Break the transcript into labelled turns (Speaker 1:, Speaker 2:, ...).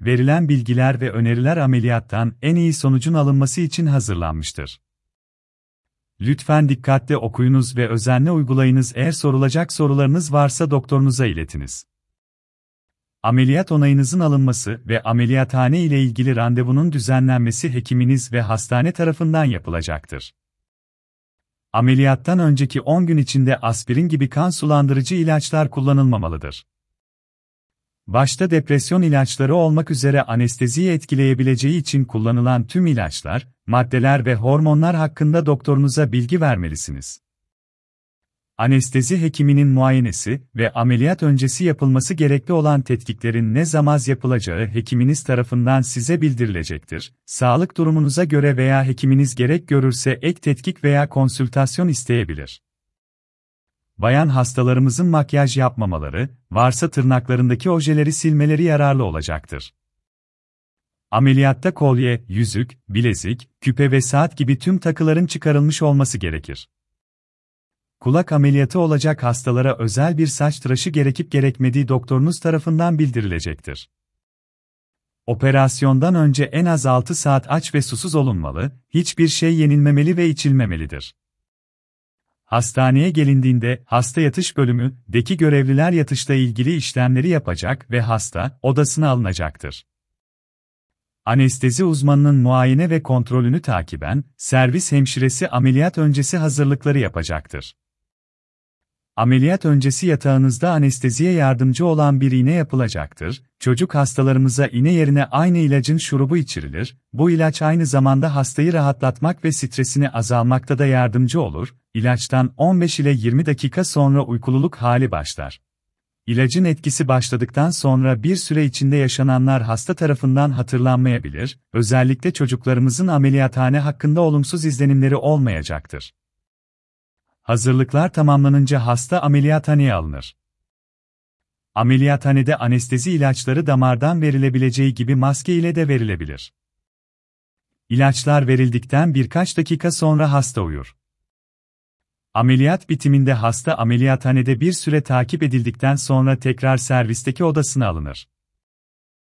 Speaker 1: verilen bilgiler ve öneriler ameliyattan en iyi sonucun alınması için hazırlanmıştır. Lütfen dikkatle okuyunuz ve özenle uygulayınız. Eğer sorulacak sorularınız varsa doktorunuza iletiniz. Ameliyat onayınızın alınması ve ameliyathane ile ilgili randevunun düzenlenmesi hekiminiz ve hastane tarafından yapılacaktır. Ameliyattan önceki 10 gün içinde aspirin gibi kan sulandırıcı ilaçlar kullanılmamalıdır. Başta depresyon ilaçları olmak üzere anesteziyi etkileyebileceği için kullanılan tüm ilaçlar, maddeler ve hormonlar hakkında doktorunuza bilgi vermelisiniz. Anestezi hekiminin muayenesi ve ameliyat öncesi yapılması gerekli olan tetkiklerin ne zaman yapılacağı hekiminiz tarafından size bildirilecektir. Sağlık durumunuza göre veya hekiminiz gerek görürse ek tetkik veya konsültasyon isteyebilir. Bayan hastalarımızın makyaj yapmamaları, varsa tırnaklarındaki ojeleri silmeleri yararlı olacaktır. Ameliyatta kolye, yüzük, bilezik, küpe ve saat gibi tüm takıların çıkarılmış olması gerekir. Kulak ameliyatı olacak hastalara özel bir saç tıraşı gerekip gerekmediği doktorunuz tarafından bildirilecektir. Operasyondan önce en az 6 saat aç ve susuz olunmalı, hiçbir şey yenilmemeli ve içilmemelidir. Hastaneye gelindiğinde hasta yatış bölümü deki görevliler yatışla ilgili işlemleri yapacak ve hasta odasına alınacaktır. Anestezi uzmanının muayene ve kontrolünü takiben servis hemşiresi ameliyat öncesi hazırlıkları yapacaktır. Ameliyat öncesi yatağınızda anesteziye yardımcı olan bir iğne yapılacaktır. Çocuk hastalarımıza iğne yerine aynı ilacın şurubu içirilir. Bu ilaç aynı zamanda hastayı rahatlatmak ve stresini azalmakta da yardımcı olur. İlaçtan 15 ile 20 dakika sonra uykululuk hali başlar. İlacın etkisi başladıktan sonra bir süre içinde yaşananlar hasta tarafından hatırlanmayabilir, özellikle çocuklarımızın ameliyathane hakkında olumsuz izlenimleri olmayacaktır. Hazırlıklar tamamlanınca hasta ameliyathaneye alınır. Ameliyathanede anestezi ilaçları damardan verilebileceği gibi maske ile de verilebilir. İlaçlar verildikten birkaç dakika sonra hasta uyur. Ameliyat bitiminde hasta ameliyathanede bir süre takip edildikten sonra tekrar servisteki odasına alınır.